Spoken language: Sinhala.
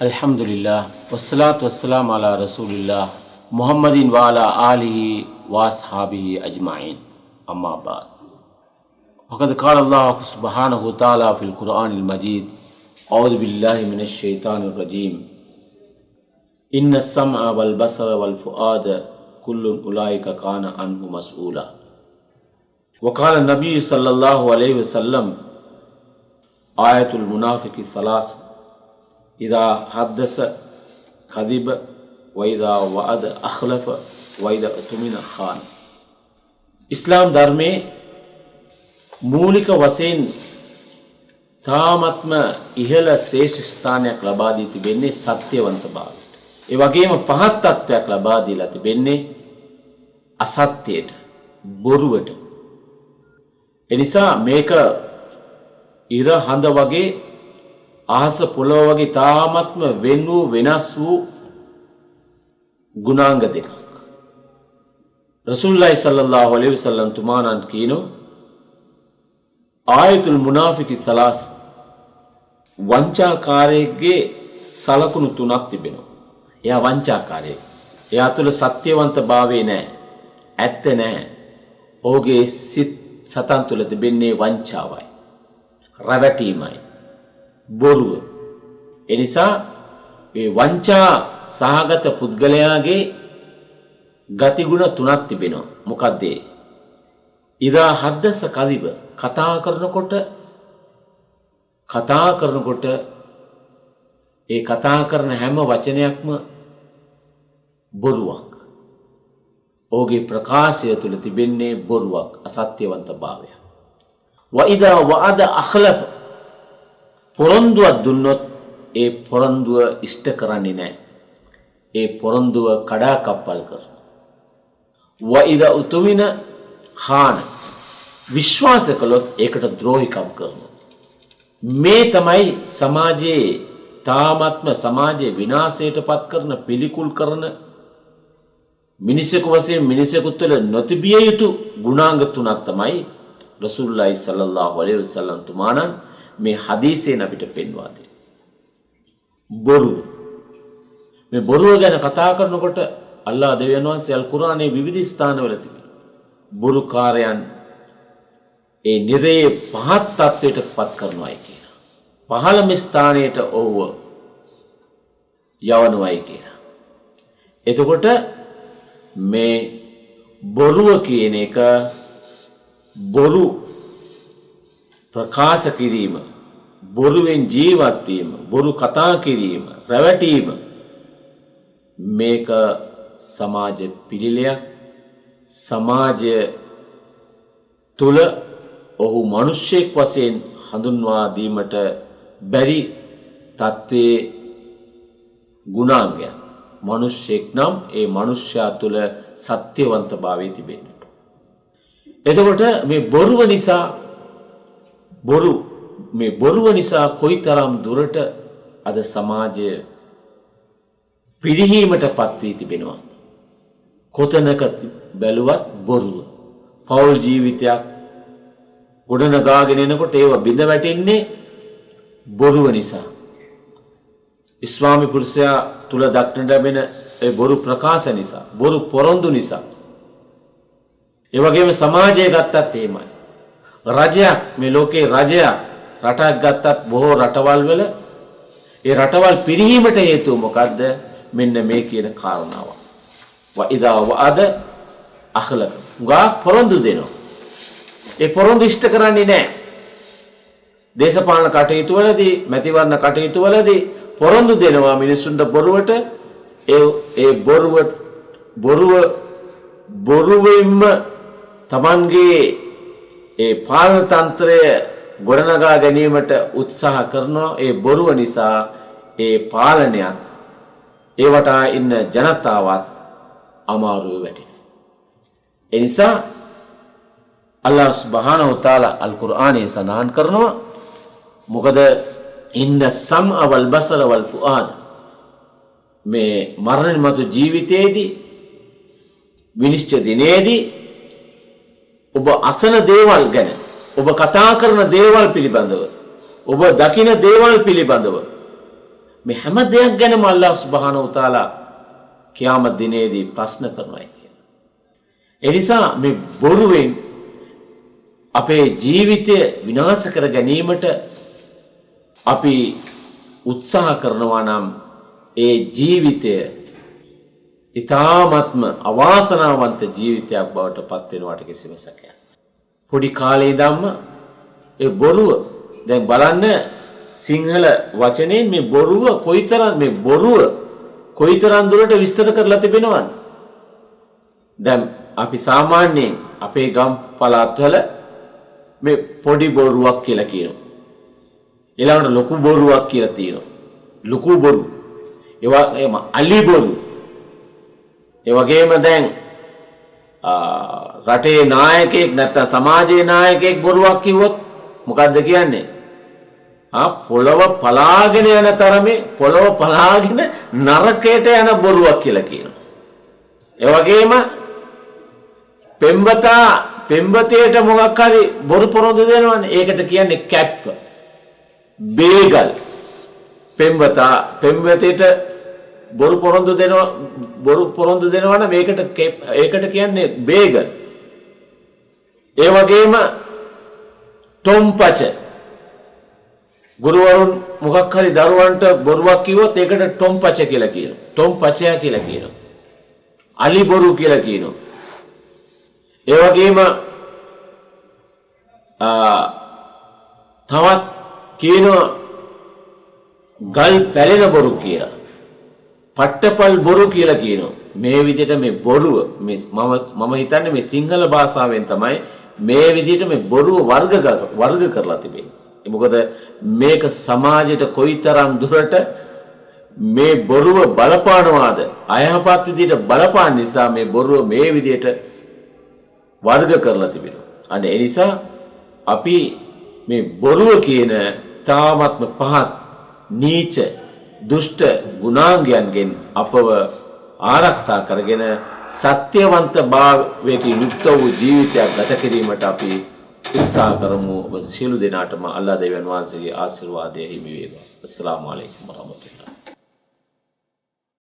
الحمد للہ وسلاۃ وسلام علی رسول اللہ محمد والا علیہ واصحابی اجمعین اما بعد وقد قال اللہ سبحانہ تعالیٰ فی القرآن المجید اعوذ باللہ من الشیطان الرجیم ان السمع والبصر والفؤاد کل اولئک کان عنہ مسئولا وقال نبی صلی اللہ علیہ وسلم آیت المنافق ثلاث إذا حدث كذب وإذا وعد أخلف وإذا اؤتمن خان ඉස්ලාම් ධර්මයේ මූලික වශයෙන් තාමත්ම ඉහළ ශ්‍රේෂ්ඨ ස්ථානයක් ලබා දී තිබෙන්නේ සත්‍යවන්ත භාවයට. ඒ වගේම පහත් තත්ත්වයක් ලබා දීලා තිබෙන්නේ අසත්‍යයට, බොරුවට. එනිසා මේක ඉර හඳ වගේ අහස පොළොව වගේ තාමත්ම වෙන් වූ වෙනස් වූ ගුණාංග දෙකක්. රසුල්ලයි සල්ලල්ලාහු අලයිහි වසල්ලම් තුමාණන් කියනවා ආයතුල් මුනාෆිකි සලාස් වංචාකාරයෙක්ගේ සලකුණු තුනක් තිබෙනවා. එයා වංචාකාරයෙක්. එයා තුළ සත්‍යවන්තභාවය නැහැ. ඇත්ත නැහැ. ඔහුගේ සිත් සතන් තුළ තිබෙන්නේ වංචාවයි. රැවටීමයි. බොරුව. එනිසා මේ වංචා සහගත පුද්ගලයාගේ ගතිගුණ තුනක් තිබෙනවා. මොකක්ද ඒ? ඉදා හද්දස කදිබ කතා කරනකොට කතා කරනකොට ඒ කතා කරන හැම වචනයක්ම බොරුවක්. ඔහුගේ ප්‍රකාශය තුළ තිබෙන්නේ බොරුවක් අසත්‍යවන්ත භාවය. වයිදා වഅද අඛලෆ පොරොන්දුවක් දුන්නොත් ඒ පොරොන්දුව ඉෂ්ට කරන්නේ නැහැ. ඒ පොරොන්දුව කඩා කප්පල් කරනවා. වයිද උතුමින හාන විශ්වාස කළොත් ඒකට ද්‍රෝහිකම් කරනවා. මේ තමයි සමාජයේ තාමත්ම සමාජයේ විනාශයට පත් කරන පිළිකුල් කරන මිනිසෙකු වශයෙන් මිනිසෙකු තුළ නොතිබිය යුතු ගුණාංග තුනක් තමයි රසූල්ලාහි සල්ලල්ලාහු අලයිහි වසල්ලම් තුමාණන් මේ හදීසයෙන් අපිට පෙන්වා දෙන්නේ. බොරුව. මේ බොරුව ගැන කතා කරනකොට අල්ලා දෙවියන් වහන්සේ අල් කුරානයේ විවිධ ස්ථානවල තිබෙනවා. බොරුකාරයන් ඒ නිරයේ පහත් තත්වයට පත් කරනවායි කියලා. පහළම ස්ථානයට ඔව්ව යවනවායි කියලා. එතකොට මේ බොරුව කියන එක බොරු ප්‍රකාශ කිරීම බොරුවෙන් ජීවත් වීම බොරු කතා කිරීම රැවටීම මේක සමාජ පිළිලයක් සමාජය තුළ ඔහු මනුෂ්‍යයෙක් වශයෙන් හඳුන්වා දීමට බැරි තත්ත්වයේ ගුණාංගයක් මනුෂ්‍යෙක් නම් ඒ මනුෂ්‍යයා තුළ සත්‍යවන්තභාවය තිබෙන්නට. එතකොට මේ බොරුව නිසා බොරු මේ බොරුව නිසා කොයිතරම් දුරට අද සමාජය පිරිහීමට පත්වී තිබෙනවා. කොතනක බැලුවත් බොරුව. පවුල් ජීවිතයක් ගොඩනගාගෙන එනකොට ඒව බිඳ වැටෙන්නේ බොරුව නිසා. ඉස්වාමි පුරුෂයා තුල දක්නට ලැබෙන ඒ බොරු ප්‍රකාශ නිසා, බොරු පොරොන්දු නිසා. ඒ වගේම සමාජය ගත්තත් එහෙමයි. රජයක් මේ ලෝකේ රජයක් රටක් ගත්තත් බොහෝ රටවල් වල ඒ රටවල් පිරිහීමට හේතුව මොකද්ද? මෙන්න මේ කියන කාරණාව. වයිදා වඅද අඛලක. ගා පොරොන්දු දෙනවා. ඒ පොරොන්දු ඉෂ්ට කරන්නේ නැහැ. දේශපාලන කටයුතු වලදී, මැතිවරණ කටයුතු වලදී පොරොන්දු දෙනවා මිනිසුන්ට බොරුවට ඒ ඒ බොරුව බොරුව බොරුවෙන්ම Tamanගේ ඒ පාලන තන්ත්‍රය ගොඩනගා ගැනීමට උත්සාහ කරනවා ඒ බොරුව නිසා ඒ පාලනයත් ඒවට ඉන්න ජනතාවත් අමාරුව වැටෙනවා. ඒ නිසා අල්ලාහ් සුබ්හානහු තාලා අල් කුර්ආනයේ සඳහන් කරනවා මොකද ඉන්න සම්අ වල් බසර වල් ෆුආද මේ මරණ මතු ජීවිතයේදී විනිශ්චය දිනේදී ඔබ අසන දේවල් ගැන ඔබ කතා කරන දේවල් පිළිබඳව ඔබ දකින දේවල් පිළිබඳව මේ හැම දෙයක් ගැනම අල්ලාහ් සුබ්හානහු තාලා කියාමත් දිනේදී ප්‍රශ්න කරනවා කියන. ඒ නිසා මේ බොරුවෙන් අපේ ජීවිතය විනාශ කර ගැනීමට අපි උත්සාහ කරනවා නම් ඒ ජීවිතය ඉතාමත්ම අවාසනාවන්ත ජීවිතයක් බවට පත් වෙනවට කිසිම සැකයක්. පොඩි කාලේ ඉඳන්ම ඒ බොරුව දැන් බලන්න සිංහල වචනයෙන් මේ බොරුව කොයිතරම් මේ බොරුව කොයිතරම් දුරට විස්තර කරලා තිබෙනවද? දැන් අපි සාමාන්‍යයෙන් අපේ ගම් පළාත්වල මේ පොඩි බොරුවක් කියලා කියනවා. ඊළඟට ලොකු බොරුවක් කියලා තියෙනවා. ලොකු බොරු. ඒවා එම අලි බොරු. ඒ වගේම දැන් රටේ නායකයෙක් නැත්තම් සමාජයේ නායකයෙක් බොරුවක් කිව්වොත් මොකද්ද කියන්නේ? ආ පොළව පලාගෙන යන තරමේ පොළව පලාගෙන නරකයට යන බොරුවක් කියලා කියනවා. ඒ වගේම පෙම්වතා පෙම්වතේට මොකක් හරි බොරු පොරොන්දු දෙනවනේ. ඒකට කියන්නේ කැප්. බේගල්. පෙම්වතා පෙම්වතේට බොරු පොරොන්දු දෙනවා බොරු පොරොන්දු දෙනවා නම් මේකට ඒකට කියන්නේ බේගල්. ඒ වගේම ටොම්පච ගුරුවරුන් මොකක් හරි දරුවන්ට බොරුවක් කිව්වොත් ඒකට ටොම්පච කියලා කියනවා. ටොම්පචයා කියලා කියනවා. අලි බොරු කියලා කියනවා. ඒ වගේම තවත් කියනවා ගල් පැලෙන බොරු කියලා. පට්ටපල් බොරු කියලා කියනවා. මේ විදිහට මේ බොරුව මේ මම මම හිතන්නේ මේ සිංහල භාෂාවෙන් තමයි මේ විදිහට මේ බොරුව වර්ග වර්ග කරලා තිබෙන්නේ. මොකද මේක සමාජයට කොයිතරම් දුරට මේ බොරුව බලපානවාද අයහපත් විදිහට බලපාන නිසා මේ බොරුව මේ විදිහට වර්ග කරලා තිබෙනවා. අන්න ඒ නිසා අපි මේ බොරුව කියන තාමත්ම පහත් නීච දුෂ්ට ගුණාංගයන්ගෙන් අපව ආරක්ෂා කරගෙන සත්‍යවන්ත භාවයකින් යුක්ත වූ ජීවිතයක් ගත කිරීමට අපි උත්සාහ කරමු ඔබ සියලු දෙනාටම අල්ලා දෙවියන් වහන්සේගේ ආශිර්වාදය හිමි වේවා. අස්සලාමු අලයිකුම් වරහමතුල්ලාහ්